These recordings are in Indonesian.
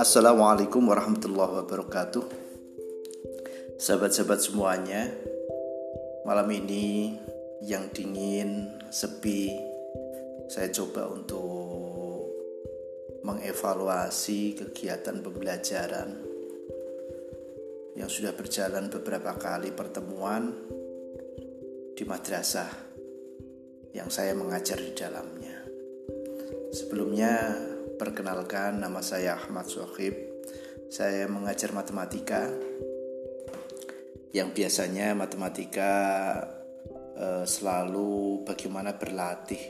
Assalamualaikum warahmatullahi wabarakatuh. Sahabat-sahabat semuanya Malam ini yang dingin, sepi Saya coba untuk mengevaluasi kegiatan pembelajaran Yang sudah berjalan beberapa kali pertemuan Di madrasah Yang saya mengajar di dalamnya. Sebelumnya Perkenalkan, nama saya Ahmad Sohib. Saya mengajar matematika. Yang biasanya matematika eh, selalu bagaimana berlatih,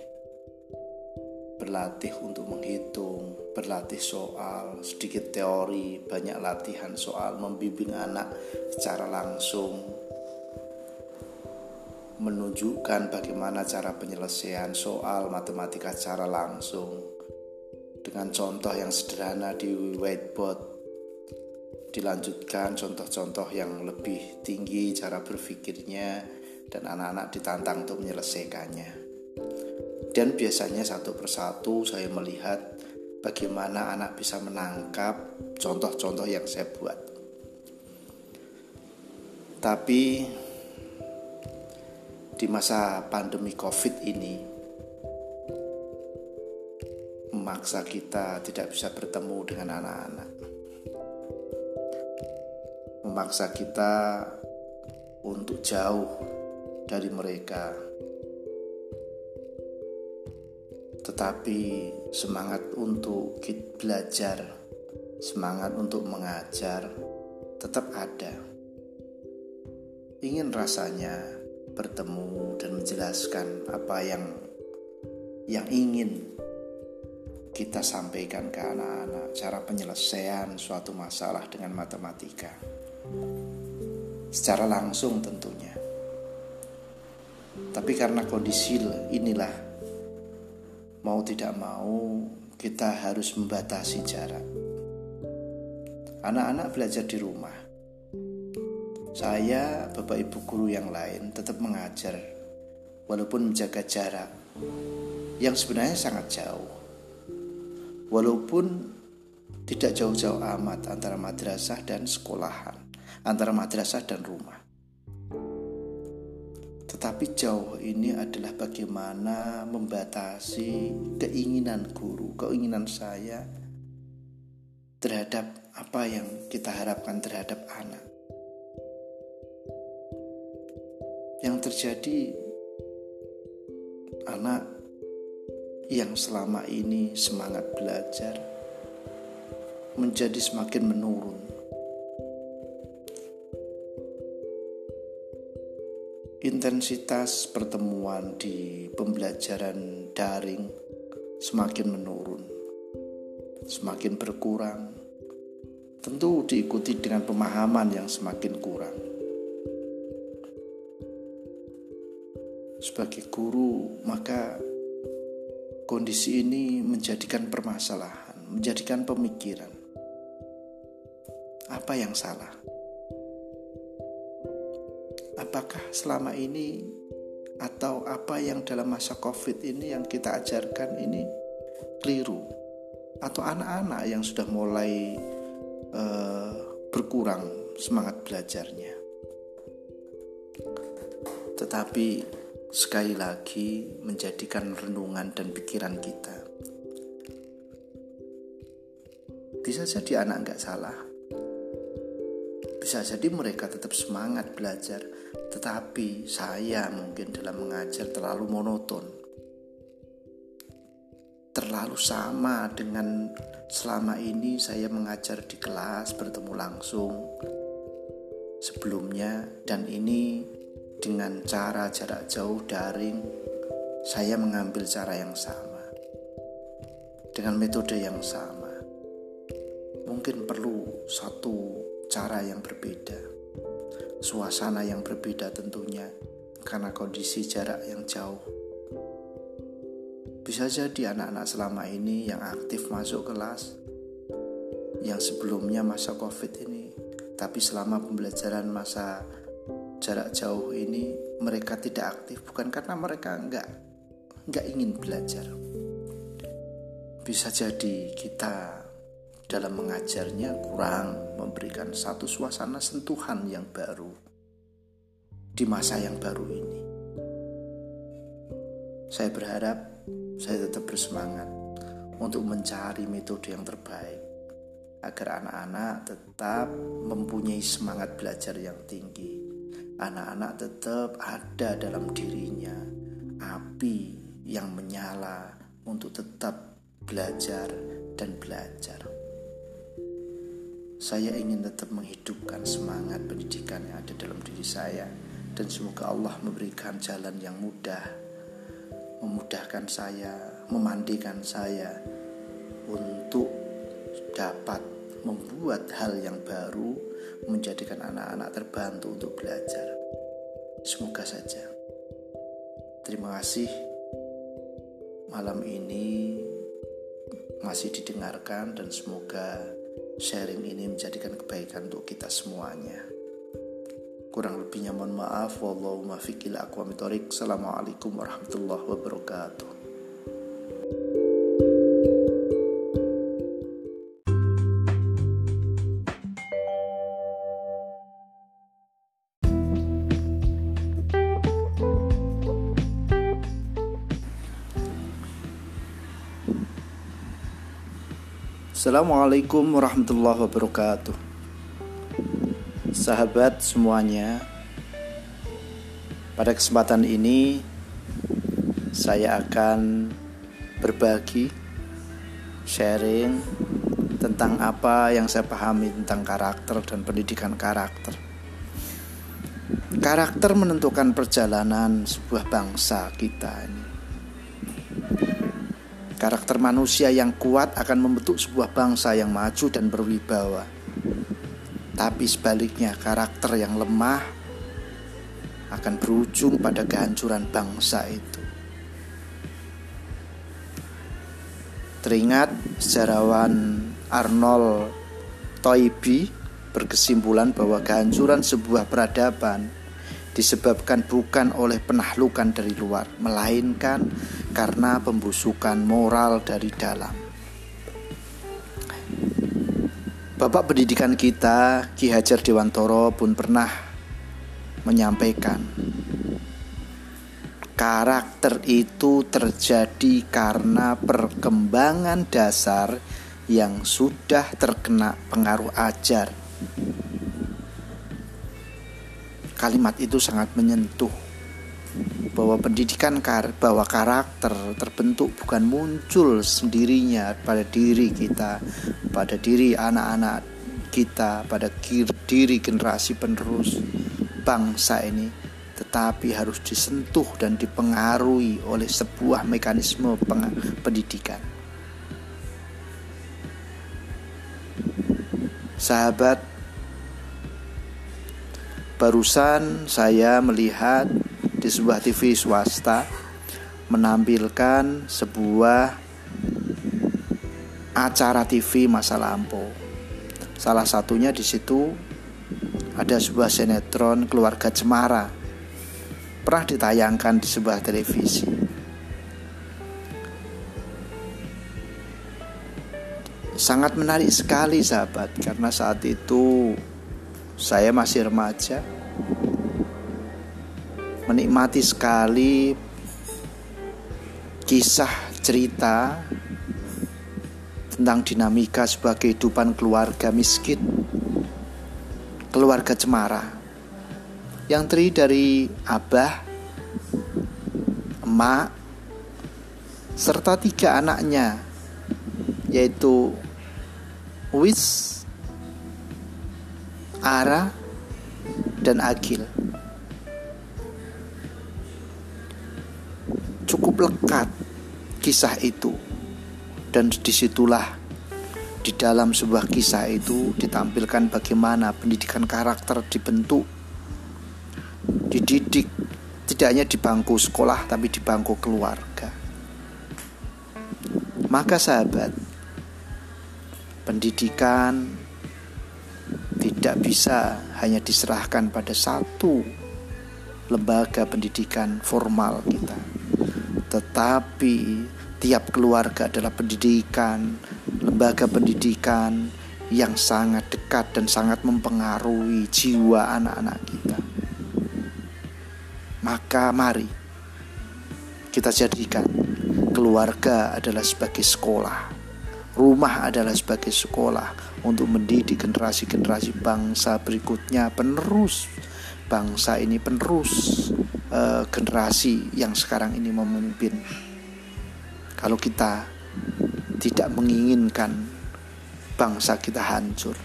berlatih untuk menghitung, berlatih soal, sedikit teori, banyak latihan soal, membimbing anak secara langsung, menunjukkan bagaimana cara penyelesaian soal matematika secara langsung dengan contoh yang sederhana di whiteboard. Dilanjutkan contoh-contoh yang lebih tinggi cara berpikirnya dan anak-anak ditantang untuk menyelesaikannya. Dan biasanya satu persatu saya melihat bagaimana anak bisa menangkap contoh-contoh yang saya buat. Tapi di masa pandemi covid ini memaksa kita tidak bisa bertemu dengan anak-anak, memaksa kita untuk jauh dari mereka, tetapi semangat untuk belajar, semangat untuk mengajar tetap ada. Ingin rasanya bertemu dan menjelaskan apa yang yang ingin kita sampaikan ke anak-anak cara penyelesaian suatu masalah dengan matematika secara langsung tentunya. Tapi karena kondisi inilah mau tidak mau kita harus membatasi jarak. Anak-anak belajar di rumah. Saya, Bapak Ibu guru yang lain tetap mengajar walaupun menjaga jarak yang sebenarnya sangat jauh walaupun tidak jauh-jauh amat antara madrasah dan sekolahan, antara madrasah dan rumah. Tetapi jauh ini adalah bagaimana membatasi keinginan guru, keinginan saya terhadap apa yang kita harapkan terhadap anak. Yang terjadi anak yang selama ini semangat belajar menjadi semakin menurun. Intensitas pertemuan di pembelajaran daring semakin menurun, semakin berkurang. Tentu diikuti dengan pemahaman yang semakin kurang. Sebagai guru, maka Kondisi ini menjadikan permasalahan, menjadikan pemikiran. Apa yang salah? Apakah selama ini atau apa yang dalam masa Covid ini yang kita ajarkan ini keliru? Atau anak-anak yang sudah mulai uh, berkurang semangat belajarnya? Tetapi sekali lagi menjadikan renungan dan pikiran kita. Bisa jadi anak nggak salah. Bisa jadi mereka tetap semangat belajar, tetapi saya mungkin dalam mengajar terlalu monoton. Terlalu sama dengan selama ini saya mengajar di kelas bertemu langsung sebelumnya dan ini dengan cara jarak jauh daring, saya mengambil cara yang sama. Dengan metode yang sama. Mungkin perlu satu cara yang berbeda. Suasana yang berbeda tentunya karena kondisi jarak yang jauh. Bisa jadi anak-anak selama ini yang aktif masuk kelas yang sebelumnya masa Covid ini, tapi selama pembelajaran masa jarak jauh ini mereka tidak aktif bukan karena mereka nggak nggak ingin belajar bisa jadi kita dalam mengajarnya kurang memberikan satu suasana sentuhan yang baru di masa yang baru ini. Saya berharap saya tetap bersemangat untuk mencari metode yang terbaik agar anak-anak tetap mempunyai semangat belajar yang tinggi. Anak-anak tetap ada dalam dirinya api yang menyala untuk tetap belajar dan belajar. Saya ingin tetap menghidupkan semangat pendidikan yang ada dalam diri saya dan semoga Allah memberikan jalan yang mudah memudahkan saya, memandikan saya untuk dapat membuat hal yang baru menjadikan anak-anak terbantu untuk belajar. Semoga saja. Terima kasih. Malam ini masih didengarkan dan semoga sharing ini menjadikan kebaikan untuk kita semuanya. Kurang lebihnya mohon maaf. Wallahu muwaffiq ila Assalamualaikum warahmatullahi wabarakatuh. Assalamualaikum warahmatullahi wabarakatuh. Sahabat semuanya Pada kesempatan ini Saya akan berbagi Sharing Tentang apa yang saya pahami tentang karakter dan pendidikan karakter. Karakter menentukan perjalanan sebuah bangsa kita ini Karakter manusia yang kuat akan membentuk sebuah bangsa yang maju dan berwibawa. Tapi sebaliknya, karakter yang lemah akan berujung pada kehancuran bangsa itu. Teringat sejarawan Arnold Toynbee berkesimpulan bahwa kehancuran sebuah peradaban disebabkan bukan oleh penahlukan dari luar, melainkan karena pembusukan moral dari dalam. Bapak pendidikan kita, Ki Hajar Dewantoro pun pernah menyampaikan karakter itu terjadi karena perkembangan dasar yang sudah terkena pengaruh ajar kalimat itu sangat menyentuh bahwa pendidikan kar bahwa karakter terbentuk bukan muncul sendirinya pada diri kita, pada diri anak-anak kita, pada diri generasi penerus bangsa ini, tetapi harus disentuh dan dipengaruhi oleh sebuah mekanisme pendidikan. Sahabat Barusan saya melihat di sebuah TV swasta menampilkan sebuah acara TV masa lampau. Salah satunya di situ ada sebuah sinetron keluarga Cemara. Pernah ditayangkan di sebuah televisi. Sangat menarik sekali sahabat karena saat itu saya masih remaja menikmati sekali kisah cerita tentang dinamika sebuah kehidupan keluarga miskin keluarga cemara yang terdiri dari abah emak serta tiga anaknya yaitu Wis Ara, dan Agil. Lekat kisah itu, dan di situlah di dalam sebuah kisah itu ditampilkan bagaimana pendidikan karakter dibentuk, dididik tidak hanya di bangku sekolah tapi di bangku keluarga. Maka sahabat, pendidikan tidak bisa hanya diserahkan pada satu lembaga pendidikan formal kita, tetapi tiap keluarga adalah pendidikan lembaga pendidikan yang sangat dekat dan sangat mempengaruhi jiwa anak-anak kita. Maka mari kita jadikan keluarga adalah sebagai sekolah. Rumah adalah sebagai sekolah untuk mendidik generasi-generasi bangsa berikutnya penerus bangsa ini penerus uh, generasi yang sekarang ini memimpin. Kalau kita tidak menginginkan bangsa kita hancur.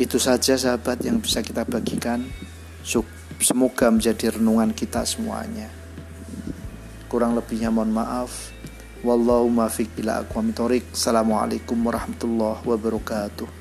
Itu saja sahabat yang bisa kita bagikan. Semoga menjadi renungan kita semuanya. Kurang lebihnya mohon maaf. Wallahu muwaffiq ila aqwamit Assalamualaikum warahmatullahi wabarakatuh.